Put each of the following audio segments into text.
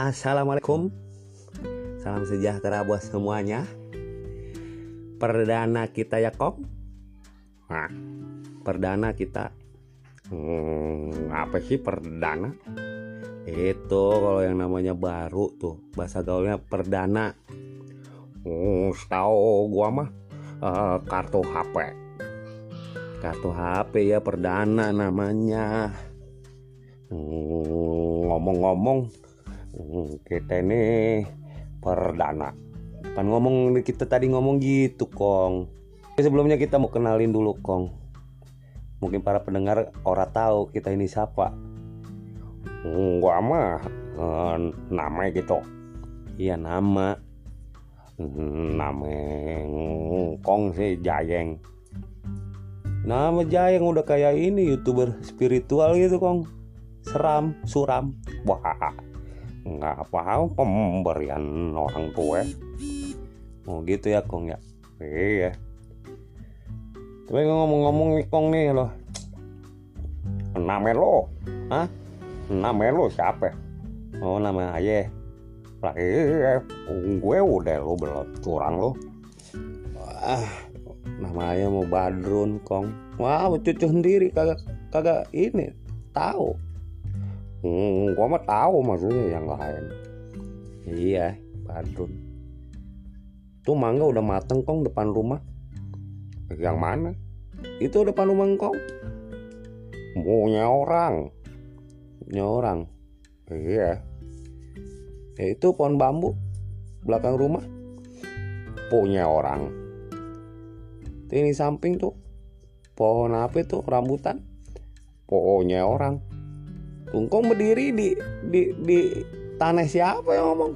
Assalamualaikum. Salam sejahtera buat semuanya. Perdana kita ya Kong Nah Perdana kita. Hmm, Apa sih perdana? Itu kalau yang namanya baru tuh Bahasa gaulnya perdana. Hmm, Tahu gua mah uh, Kartu HP Kartu HP ya perdana namanya. Hmm, Ngomong-ngomong Hmm, kita ini perdana. Kan ngomong kita tadi ngomong gitu Kong. Sebelumnya kita mau kenalin dulu Kong. Mungkin para pendengar ora tahu kita ini siapa. Hmm, gua mah. Eh, nama gitu. Iya nama. Hmm, nama Kong sih Jayeng. Nama Jayeng udah kayak ini youtuber spiritual gitu Kong. Seram suram. Wah nggak apa pemberian orang tua. Oh gitu ya kong ya? Iya. Tapi ngomong-ngomong nih kong nih loh. Nama lo ah nama lo siapa? Oh nama ayah lah iya gue udah lo belum curang lo ah nama ayah mau badrun kong. Wah cucu sendiri kagak kagak ini tahu Hmm, gua mah tahu maksudnya yang lain. Iya, Badrun. Tuh mangga udah mateng kong depan rumah. Yang mana? Itu depan rumah kong. Punya orang. Punya orang. Iya. Ya, itu pohon bambu belakang rumah. Punya orang. Ini samping tuh. Pohon apa itu? Rambutan. Punya orang Tungkong berdiri di di di tanah siapa yang ngomong?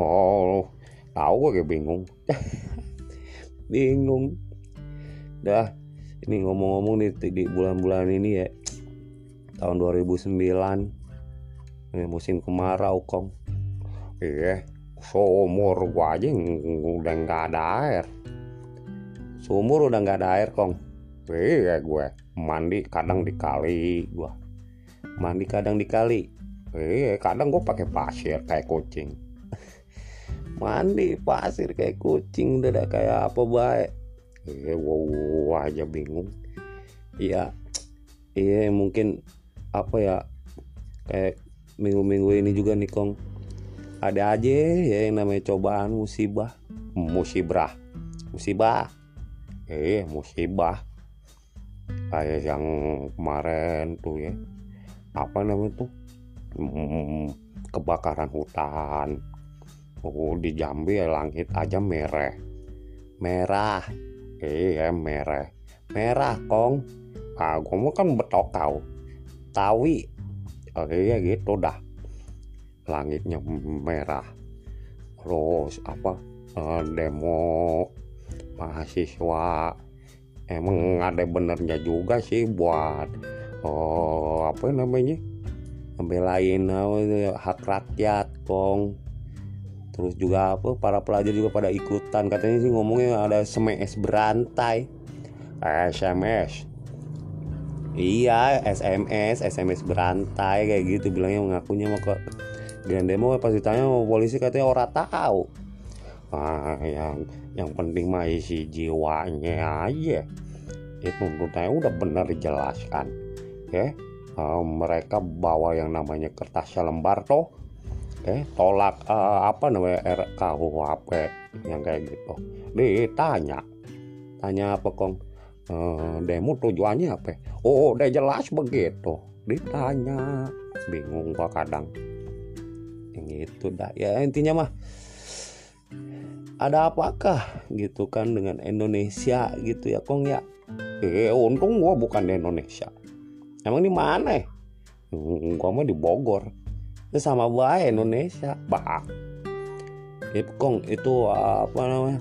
Oh, tahu gue kayak bingung. bingung. Dah, ini ngomong-ngomong di, di bulan-bulan ini ya. Tahun 2009 ini musim kemarau, Kong. Iya, seumur gua aja udah nggak ada air. Sumur udah nggak ada air, Kong. Iya gue mandi kadang di kali gua mandi kadang di kali. Eh kadang gue pakai pasir kayak kucing. Mandi pasir kayak kucing udah kayak apa baik eh wow, aja bingung. Iya iya mungkin apa ya kayak minggu-minggu ini juga nih kong. Ada aja ya yang namanya cobaan musibah. Musibah. Musibah. Eh musibah. Kayak yang kemarin tuh ya apa namanya tuh hmm, kebakaran hutan. Oh di Jambi ya langit aja merah. Merah. Iya merah. Merah kong. Ah gue mau kan betokau tawi. Oh, iya gitu dah. Langitnya merah. Terus apa? Uh, demo mahasiswa. Emang ada benernya juga sih buat oh apa namanya? Membelain oh, hak rakyat kong. Terus juga apa para pelajar juga pada ikutan. Katanya sih ngomongnya ada SMS berantai. SMS iya SMS SMS berantai kayak gitu. Bilangnya mengakunya mau ke Grand demo pas ditanya mau polisi katanya orang tahu. Nah, yang yang penting mah isi jiwanya aja. Itu menurut udah benar dijelaskan ya uh, mereka bawa yang namanya kertas lembar toh. Eh tolak uh, apa namanya RKUHP yang kayak gitu. Ditanya tanya apa kong? Uh, demo tujuannya apa? Oh udah jelas begitu. Ditanya bingung gua kadang. Yang itu dah. Ya intinya mah ada apakah gitu kan dengan Indonesia gitu ya kong ya? Eh untung gua bukan di Indonesia emang di mana ya? Gua mah di Bogor. Itu sama baik Indonesia. Bah. Itu kong itu apa namanya?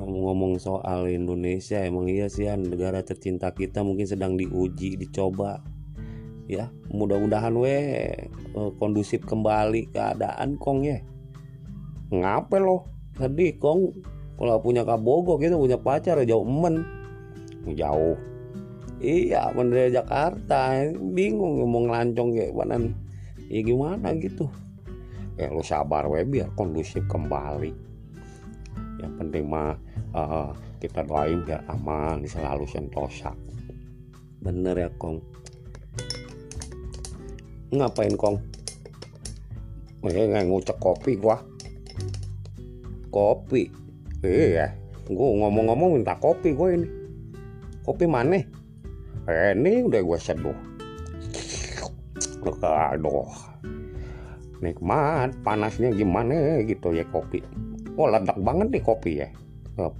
Ngomong-ngomong soal Indonesia emang iya sih ya negara tercinta kita mungkin sedang diuji dicoba. Ya mudah-mudahan we eh, kondusif kembali keadaan kong ya. Ngapain lo? Tadi kong. Kalau punya kabogo gitu punya pacar jauh emen jauh iya bener Jakarta. Bingung ngomong lancong kayak mana ya gimana gitu. Ya lu sabar we biar kondusif kembali. Yang penting mah uh, kita doain biar aman selalu sentosa. Bener ya kong? Ngapain kong? Eh nggak ngucek kopi gua. Kopi? Iya. Gua ngomong-ngomong minta kopi gua ini. Kopi mana ini udah gua seduh. Aduh. Nikmat panasnya gimana gitu ya kopi. Oh ledak banget nih kopi ya.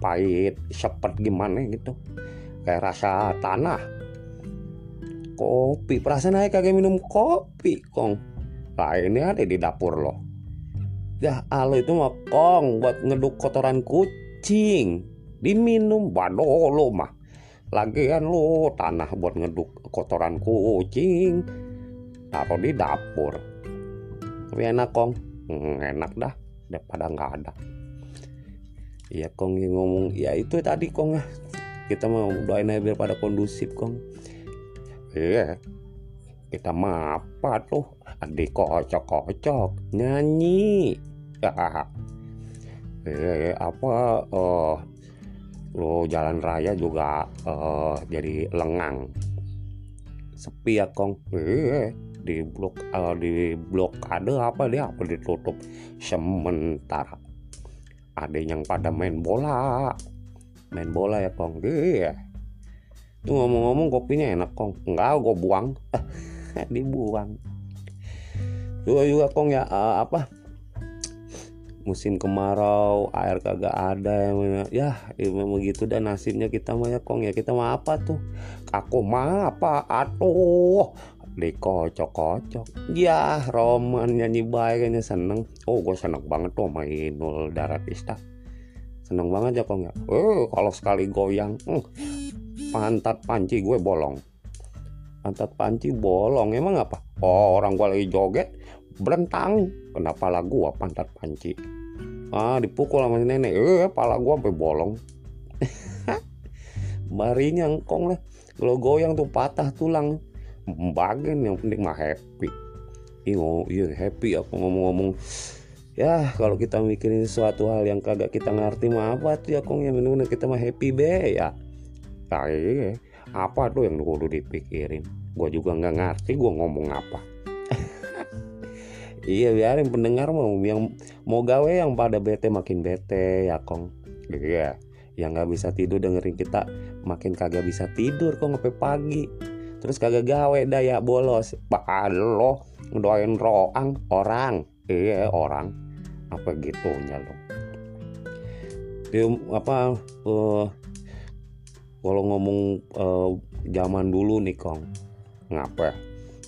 Pahit sepet gimana gitu. Kayak rasa tanah. Kopi perasaan aja kagak minum kopi kong. Lah ini ada di dapur loh. Ya alo itu mah kong buat ngeduk kotoran kucing. Diminum waduh lo mah lagian lo tanah buat ngeduk kotoran kucing. Taruh di dapur. Tapi enak kong. Hmm, enak dah. Daripada nggak ada. Iya kong yang ngomong ya itu tadi kong ya. Kita mau doain aja biar pada kondusif kong. Iya. Kita mah tuh. Adik kocok-kocok. Nyanyi. Eh apa uh, lo jalan raya juga uh, jadi lengang. Sepi ya kong? Eh di blok uh, di blokade apa dia? Apa ditutup? Sementara ada yang pada main bola. Main bola ya kong? Iya. Tuh ngomong-ngomong kopinya enak kong. Enggak gue buang. Dibuang. Juga juga kong ya uh, apa musim kemarau air kagak ada ya, ya memang gitu dan nasibnya kita mah ya kong. Ya kita mah apa tuh? Aku mah apa? Atuh dikocok-kocok. Ya Roman nyanyi baik kayaknya seneng. Oh gue seneng banget tuh main darat ista seneng banget ya kong ya? Eh kalau sekali goyang hmm, pantat panci gue bolong. Pantat panci bolong emang apa? Oh orang gue lagi joget berentang. Kenapa lagu gua pantat panci ah dipukul sama nenek. Eh pala gua sampai bolong. Barinya engkong lah. Kalau goyang tuh patah tulang. Bagian yang penting mah happy. Iya iya happy aku ngomong-ngomong. Ya kalau kita mikirin sesuatu hal yang kagak kita ngerti mah apa tuh ya kong? Yang bener kita mah happy be ya. Kayak apa tuh yang dulu dipikirin? Gue juga nggak ngerti gue ngomong apa iya biarin pendengar mau yang mau gawe yang pada bete makin bete ya kong. Iya yang nggak bisa tidur dengerin kita makin kagak bisa tidur kok sampai pagi. Terus kagak gawe daya bolos. Lo ngedoain roang orang. Iya orang. Apa gitunya lo dia apa uh, kalau ngomong uh, zaman dulu nih kong ngapa?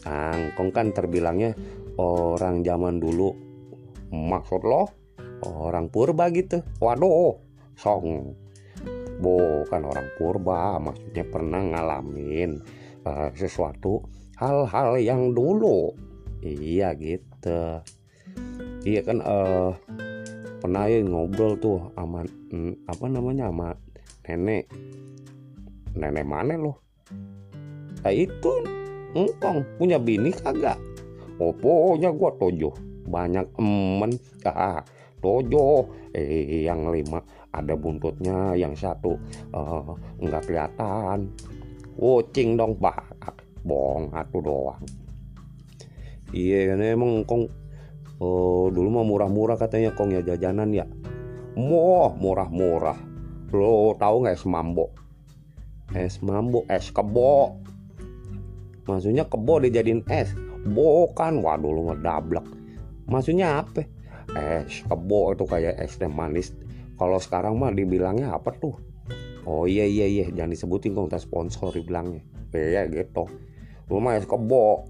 Angkong kan terbilangnya orang zaman dulu maksud lo? Orang purba gitu. Waduh song bukan orang purba maksudnya pernah ngalamin uh, sesuatu hal-hal yang dulu. Iya gitu. Iya kan uh, pernah ya ngobrol tuh sama mm, apa namanya sama nenek. Nenek mana loh nah itu engkong punya bini kagak pokoknya gua tojo banyak emen. Ah tojo eh yang lima. Ada buntutnya yang satu. Uh, nggak kelihatan. Kucing dong pak. Bohong atu doang. Iya kan emang kong oh, dulu mah murah-murah katanya kong ya jajanan ya. Moh murah-murah. Lo tahu nggak es mambo? Es mambo es kebo. Maksudnya kebo dijadiin es bukan waduh lu ngedablek. Maksudnya apa? Es kebo itu kayak es teh manis. Kalau sekarang mah dibilangnya apa tuh? Oh iya iya iya. Jangan disebutin kok tak sponsor dibilangnya. Iya gitu. Lu mah es kebo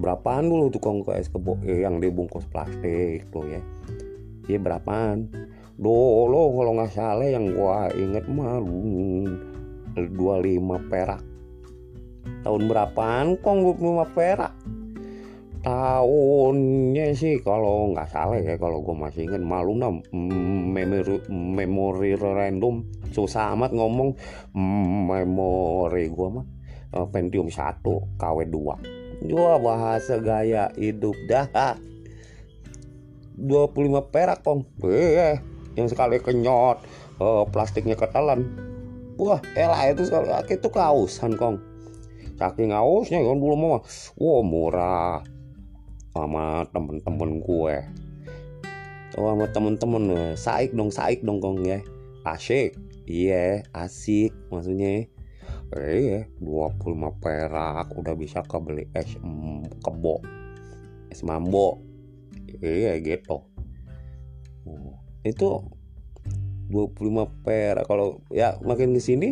berapaan dulu tuh kong ke es kebo eh, yang dibungkus plastik tuh ya. Iya berapaan? Dulu kalau nggak salah yang gua inget mah 25 perak tahun berapaan kong 25 perak? Tahunnya sih kalau nggak salah ya kalau gue masih inget malu nah memori memori random. Susah amat ngomong memori gue mah Pentium 1 KW 2 Gua bahasa gaya hidup dah. 25 perak kong. Eh, yang sekali kenyot eh, plastiknya ketelan. Wah elah itu itu kausan kong saking hausnya kan dulu mah. Wah murah. Sama temen-temen gue. Oh sama temen-temen. Saik dong saik dong kong ya. Asik. Iya asik maksudnya. Eh 25 perak. Udah bisa kebeli es kebo. Es mambo. Iya gitu. Oh, itu 25 perak. Kalau ya makin di sini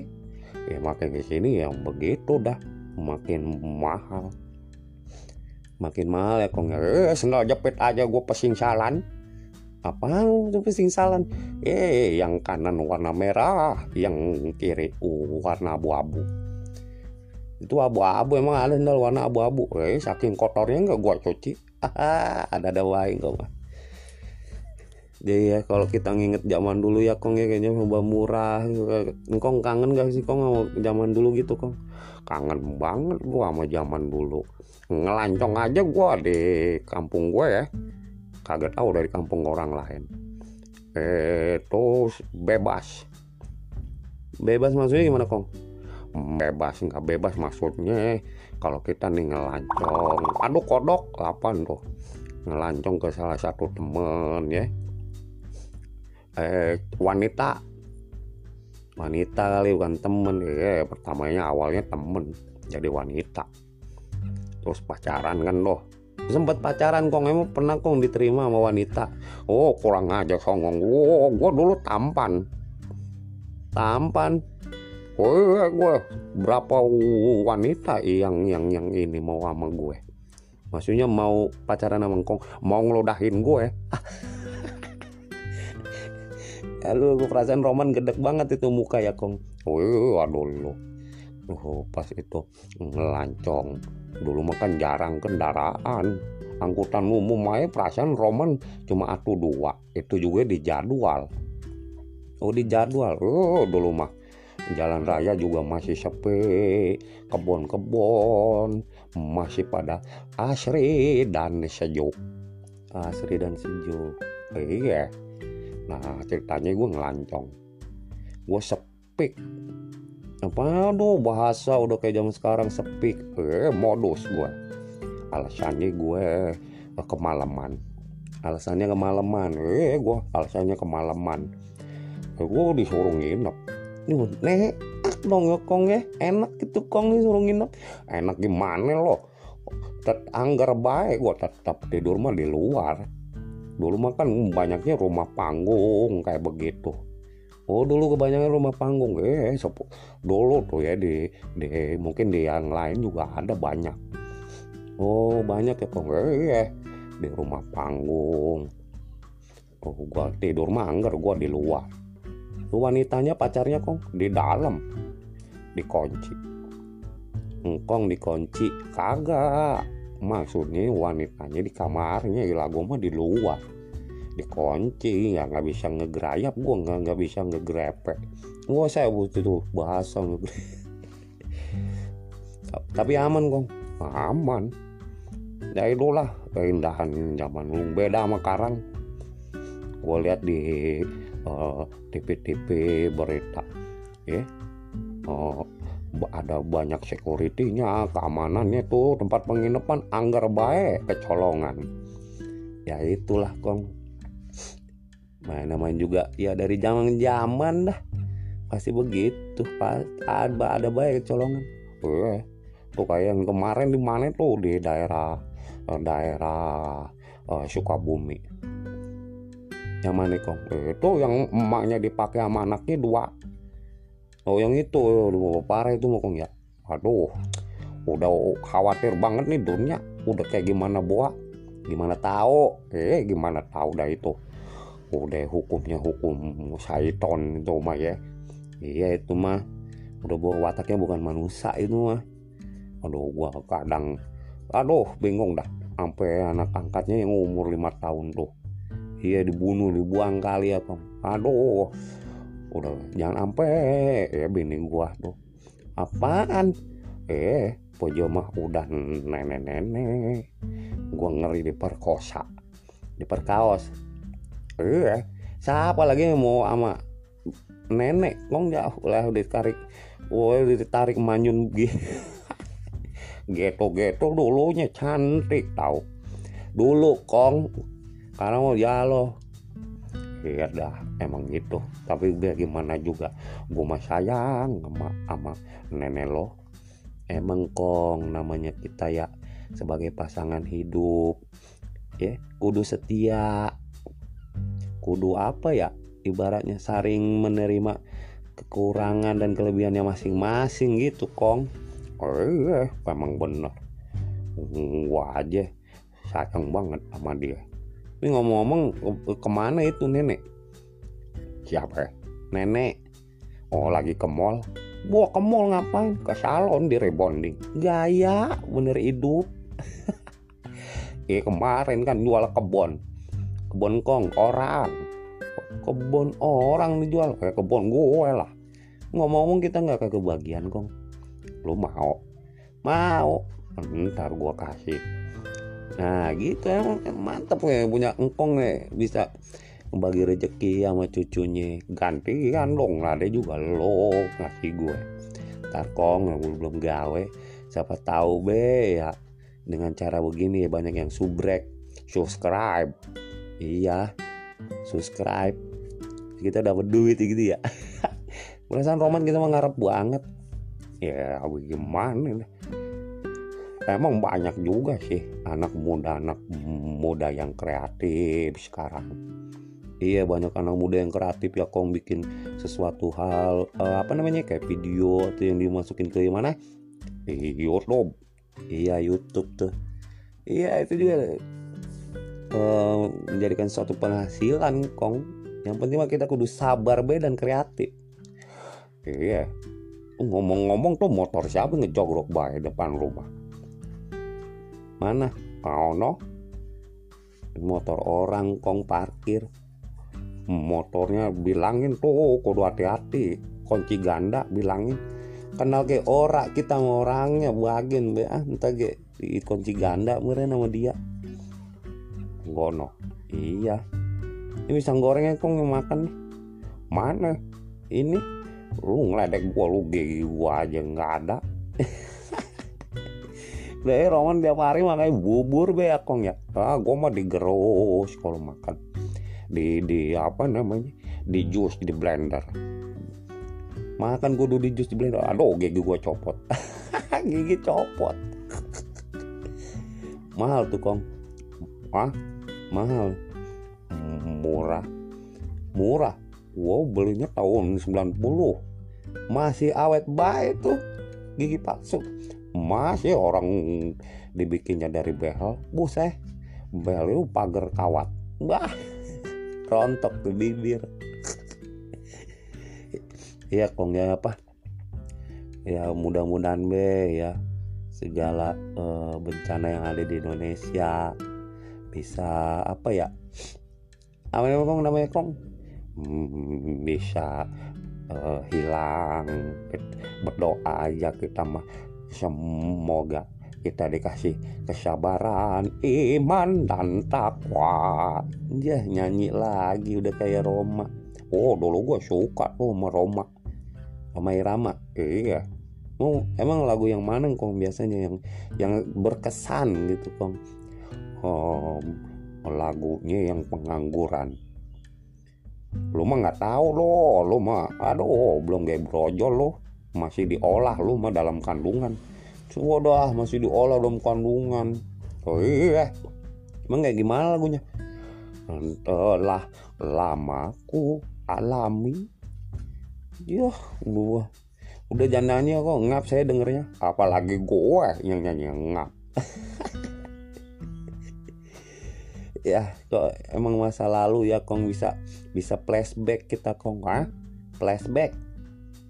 ya makin ke sini yang begitu dah makin mahal. Makin mahal ya kong. Eh sendal jepit aja gue pesing salan apa tuh pesing salan eh yang kanan warna merah yang kiri uh, warna abu-abu. Itu abu-abu emang ada sendal warna abu-abu. Eh saking kotornya nggak gua cuci. Ada ada wae kok mah jadi ya kalau kita nginget zaman dulu ya kong ya kayaknya coba murah kong kangen gak sih kong sama zaman dulu gitu kong? Kangen banget gua sama zaman dulu. Ngelancong aja gua di kampung gue ya. Kagak tahu dari kampung orang lain. Eh terus bebas. Bebas maksudnya gimana kong? Bebas nggak bebas maksudnya. Kalau kita nih ngelancong aduh kodok apa tuh. Ngelancong ke salah satu temen ya eh wanita. Wanita kali bukan temen. Ya pertamanya awalnya temen jadi wanita. Terus pacaran kan loh. Sempat pacaran kong emang pernah kong diterima sama wanita. Oh kurang aja songong. Oh gue dulu tampan. Tampan. Oh gue berapa wanita yang yang yang ini mau sama gue? Maksudnya mau pacaran sama kong mau ngelodahin gue Lalu gue perasaan Roman gedek banget itu muka ya kong. Oh aduh lo oh, pas itu ngelancong. Dulu makan jarang kendaraan. Angkutan umum aja perasaan Roman cuma atu dua. Itu juga di jadwal. Oh di jadwal. Oh dulu mah jalan raya juga masih sepi. Kebon-kebon masih pada asri dan sejuk. Asri dan sejuk. Iya nah ceritanya gue ngelancong. Gue sepik. Apa aduh bahasa udah kayak zaman sekarang sepik. Eh modus gue alasannya gue eh, kemalaman. Alasannya kemalaman. Eh gue alasannya kemalaman. Eh, gue disuruh nginep. Nih dong ya kong ya. Enak gitu kong nih suruh nginep. Enak gimana lo? Tet anggar baik gua tetap tidur mah di luar dulu mah kan banyaknya rumah panggung kayak begitu. Oh dulu kebanyakan rumah panggung. Eh sepu dulu tuh ya di di mungkin di yang lain juga ada banyak. Oh banyak ya kong. Eh di rumah panggung. Oh gua tidur mah anggar gua di luar. Wanitanya pacarnya kong di dalam. Dikunci. Engkong dikunci. Kagak maksudnya wanitanya di kamarnya ilago mah di luar. Dikunci ya nggak bisa ngegerayap gua nggak nggak bisa ngegrepe gua saya butuh tuh bahasa tapi aman kong aman. Ya itulah keindahan zaman dulu. Beda sama karang gue lihat di uh, TV-TV berita ya. Uh, ada banyak securitynya keamanannya tuh tempat penginapan anggar baik kecolongan. Ya itulah kong. Nah namanya juga ya dari zaman zaman dah. Pasti begitu pas ada ada baik kecolongan. Eh, tuh kayak yang kemarin di mana tuh? Di daerah daerah uh, Sukabumi. Yang mana kong? Itu yang emaknya dipakai sama anaknya dua oh yang itu dua parah itu mau kong ya aduh udah khawatir banget nih dunia. Udah kayak gimana buah gimana tahu eh gimana tahu dah itu? Udah hukumnya hukum syaiton itu mah ya. Iya itu mah. Udah bawa wataknya bukan manusia itu mah. Aduh gua kadang aduh bingung dah. Sampai anak angkatnya yang umur lima tahun tuh. Iya dibunuh dibuang kali kong aduh udah jangan sampai ya bini gua tuh. Apaan? Eh Pojo mah udah nenek-nenek. Gua ngeri diperkosa Diperkaos Eh Siapa lagi yang mau sama Nenek? Kong jauh lah ditarik Woi ditarik manyun Geto-geto dulunya cantik tau. Dulu kong Karena mau jalo Iya dah emang gitu. Tapi biar gimana juga? Gue mah sayang sama, sama nenek lo. Emang kong namanya kita ya sebagai pasangan hidup. Ya kudu setia. Kudu apa ya? Ibaratnya saring menerima kekurangan dan kelebihannya masing-masing gitu kong. Oh memang bener wah aja sayang banget sama dia ini ngomong-ngomong ke mana itu nenek siapa ya nenek oh lagi ke mall Gua ke mall ngapain? Ke salon di rebonding. Gaya bener hidup. eh kemarin kan jual kebon. Kebon kong orang. Kebon orang dijual kayak kebon gue lah. Ngomong-ngomong kita nggak ke kebagian kong. Lu mau? Mau. Ntar gua kasih. Nah gitu. Ya mantep ya punya engkong nih bisa bagi rezeki sama cucunya. Gantian dong ada juga lo ngasih gue. Tarkong belum gawe. Siapa tahu be ya. Dengan cara begini ya banyak yang subrek. Subscribe. Iya subscribe. Kita dapat duit gitu ya. Perasaan roman kita mengharap banget. Ya bagaimana emang banyak juga sih anak muda anak muda yang kreatif sekarang. Iya banyak anak muda yang kreatif ya kong bikin sesuatu hal uh, apa namanya kayak video atau yang dimasukin ke mana? YouTube. Iya YouTube tuh. Iya itu juga uh, menjadikan suatu penghasilan kong. Yang penting mah kita kudu sabar be dan kreatif. Iya. Ngomong-ngomong tuh motor siapa ngejogrok bae depan rumah mana? Oh no motor orang kong parkir. Motornya bilangin tuh kudu hati-hati. Kunci ganda bilangin. Kenal ke ora kita orangnya bagian be ah entah di kunci ganda meren nama dia. Gono. Iya. Ini pisang gorengnya kok makan nih. Mana? Ini? Lu ngeledek gua lu gigi gua aja nggak ada Deh, Roman tiap hari makan bubur be akong ya. Ah, gua mah digerus kalau makan. Di di apa namanya? Di jus di blender. Makan kudu di jus di blender. Aduh gigi gua copot. Gigi copot. Mahal tuh kong. Ah mahal. Murah. Murah. Wow belinya tahun 90 masih awet baik tuh. Gigi palsu masih orang dibikinnya dari behel. Buset behel itu pagar kawat. Bah rontok tuh bibir. Ya kong ya apa? Ya mudah-mudahan be ya segala uh, bencana yang ada di Indonesia bisa apa ya? Apa kong? Namanya kong? Hmm, bisa uh, hilang. Berdoa aja kita mah semoga kita dikasih kesabaran, iman dan takwa. Ya nyanyi lagi udah kayak Roma. Oh dulu gue suka tuh sama Roma sama Irama. Iya. Mau emang lagu yang mana kong biasanya yang yang berkesan gitu kong? Oh, lagunya yang pengangguran. Lu mah nggak tahu loh, lu mah aduh belum kayak brojol lo masih diolah lu mah dalam kandungan. Semua dah masih diolah dalam kandungan. Oh iya. Emang kayak gimana lagunya? Telah lamaku alami. Ya gua udah jangan nyanyi kok ngap saya dengernya. Apalagi gue yang nyanyi ngap. Ya kok emang masa lalu ya kong bisa bisa flashback kita kong ah? Flashback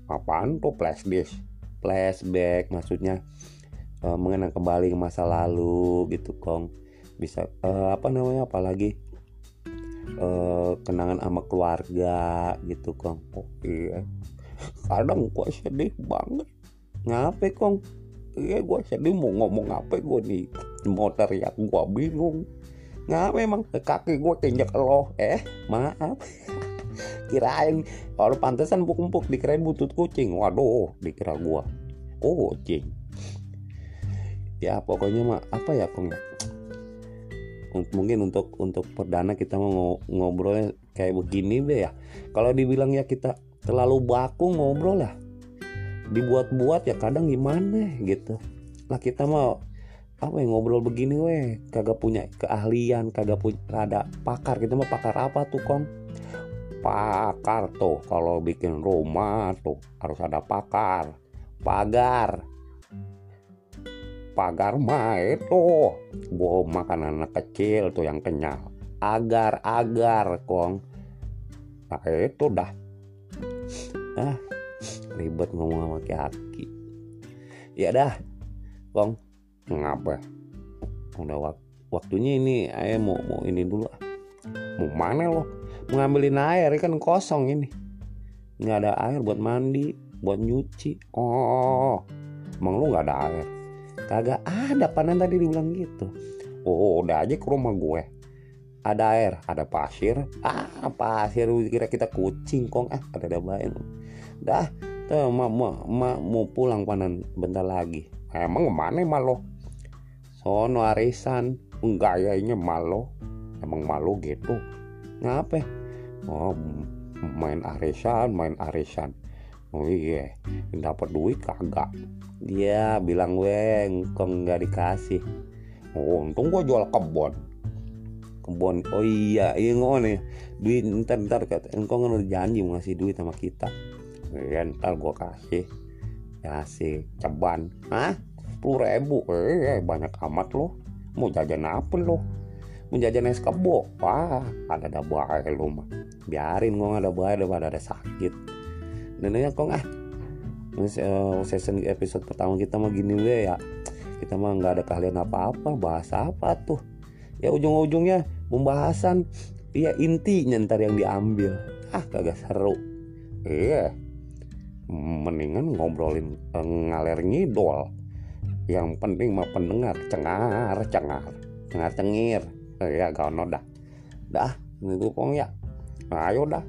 apaan tuh flashdisk flashback maksudnya uh, mengenang kembali ke masa lalu gitu kong. Bisa uh, apa namanya apalagi uh, kenangan sama keluarga gitu kong. Oh iya kadang kok sedih banget. Ngapain kong? Iya gue sedih mau ngomong apa gue nih mau teriak gue bingung. Nggak memang kaki gue keinjak lo eh maaf kirain kalau pantesan empuk-empuk dikirain butut kucing. Waduh dikira oh kucing. Ya pokoknya mah apa ya kong? Mungkin untuk untuk perdana kita mau ngobrolnya kayak begini deh ya. Kalau dibilang ya kita terlalu baku ngobrol lah. Dibuat-buat ya kadang gimana gitu. Lah kita mau apa yang ngobrol begini weh? Kagak punya keahlian kagak punya ada pakar. Kita mah pakar apa tuh kong pakar tuh kalau bikin rumah tuh harus ada pakar. Pagar. Pagar mah itu buah makan anak kecil tuh yang kenyal. Agar agar kong. Nah itu dah. Ah ribet ngomong sama kaki ya dah kong. Ngapa? Udah wak waktunya ini ayah mau mau ini dulu mau mana loh mau ngambilin air kan kosong ini. Nggak ada air buat mandi buat nyuci. Oh emang lu nggak ada air? Kagak ada panen tadi dibilang gitu. Oh udah aja ke rumah gue. Ada air ada pasir. Ah pasir kira kita kucing kong. Ah ada dabain dah tuh ma, ma, ma, mau pulang panen bentar lagi. Emang ke mana malo sono arisan gayanya malo emang malu gitu ngapa? Oh main arisan main arisan oh iya. Dapat duit kagak? Dia bilang gue engkong nggak dikasih? Oh untung gue jual kebon. Kebon oh iya. Iya nih. Duit ntar ntar kata engkong kan udah janji mau ngasih duit sama kita. Ya ntar gue kasih. Kasih ceban. Hah? Sepuluh ribu. Eh banyak amat loh mau jajan apa loh mau jajan es kebo wah ada ada bahaya lo mah biarin gue ada bahaya daripada ada sakit. Ini kok ah season episode pertama kita mah gini deh ya. Kita mah nggak ada keahlian apa-apa bahas apa tuh? Ya ujung-ujungnya pembahasan. Iya intinya ntar yang diambil. Ah kagak seru. Iya. Mendingan ngobrolin uh, ngaler ngidol. Yang penting mah pendengar cengar cengar. Cengar cengir ya gak dah dah itu kong ya ayo dah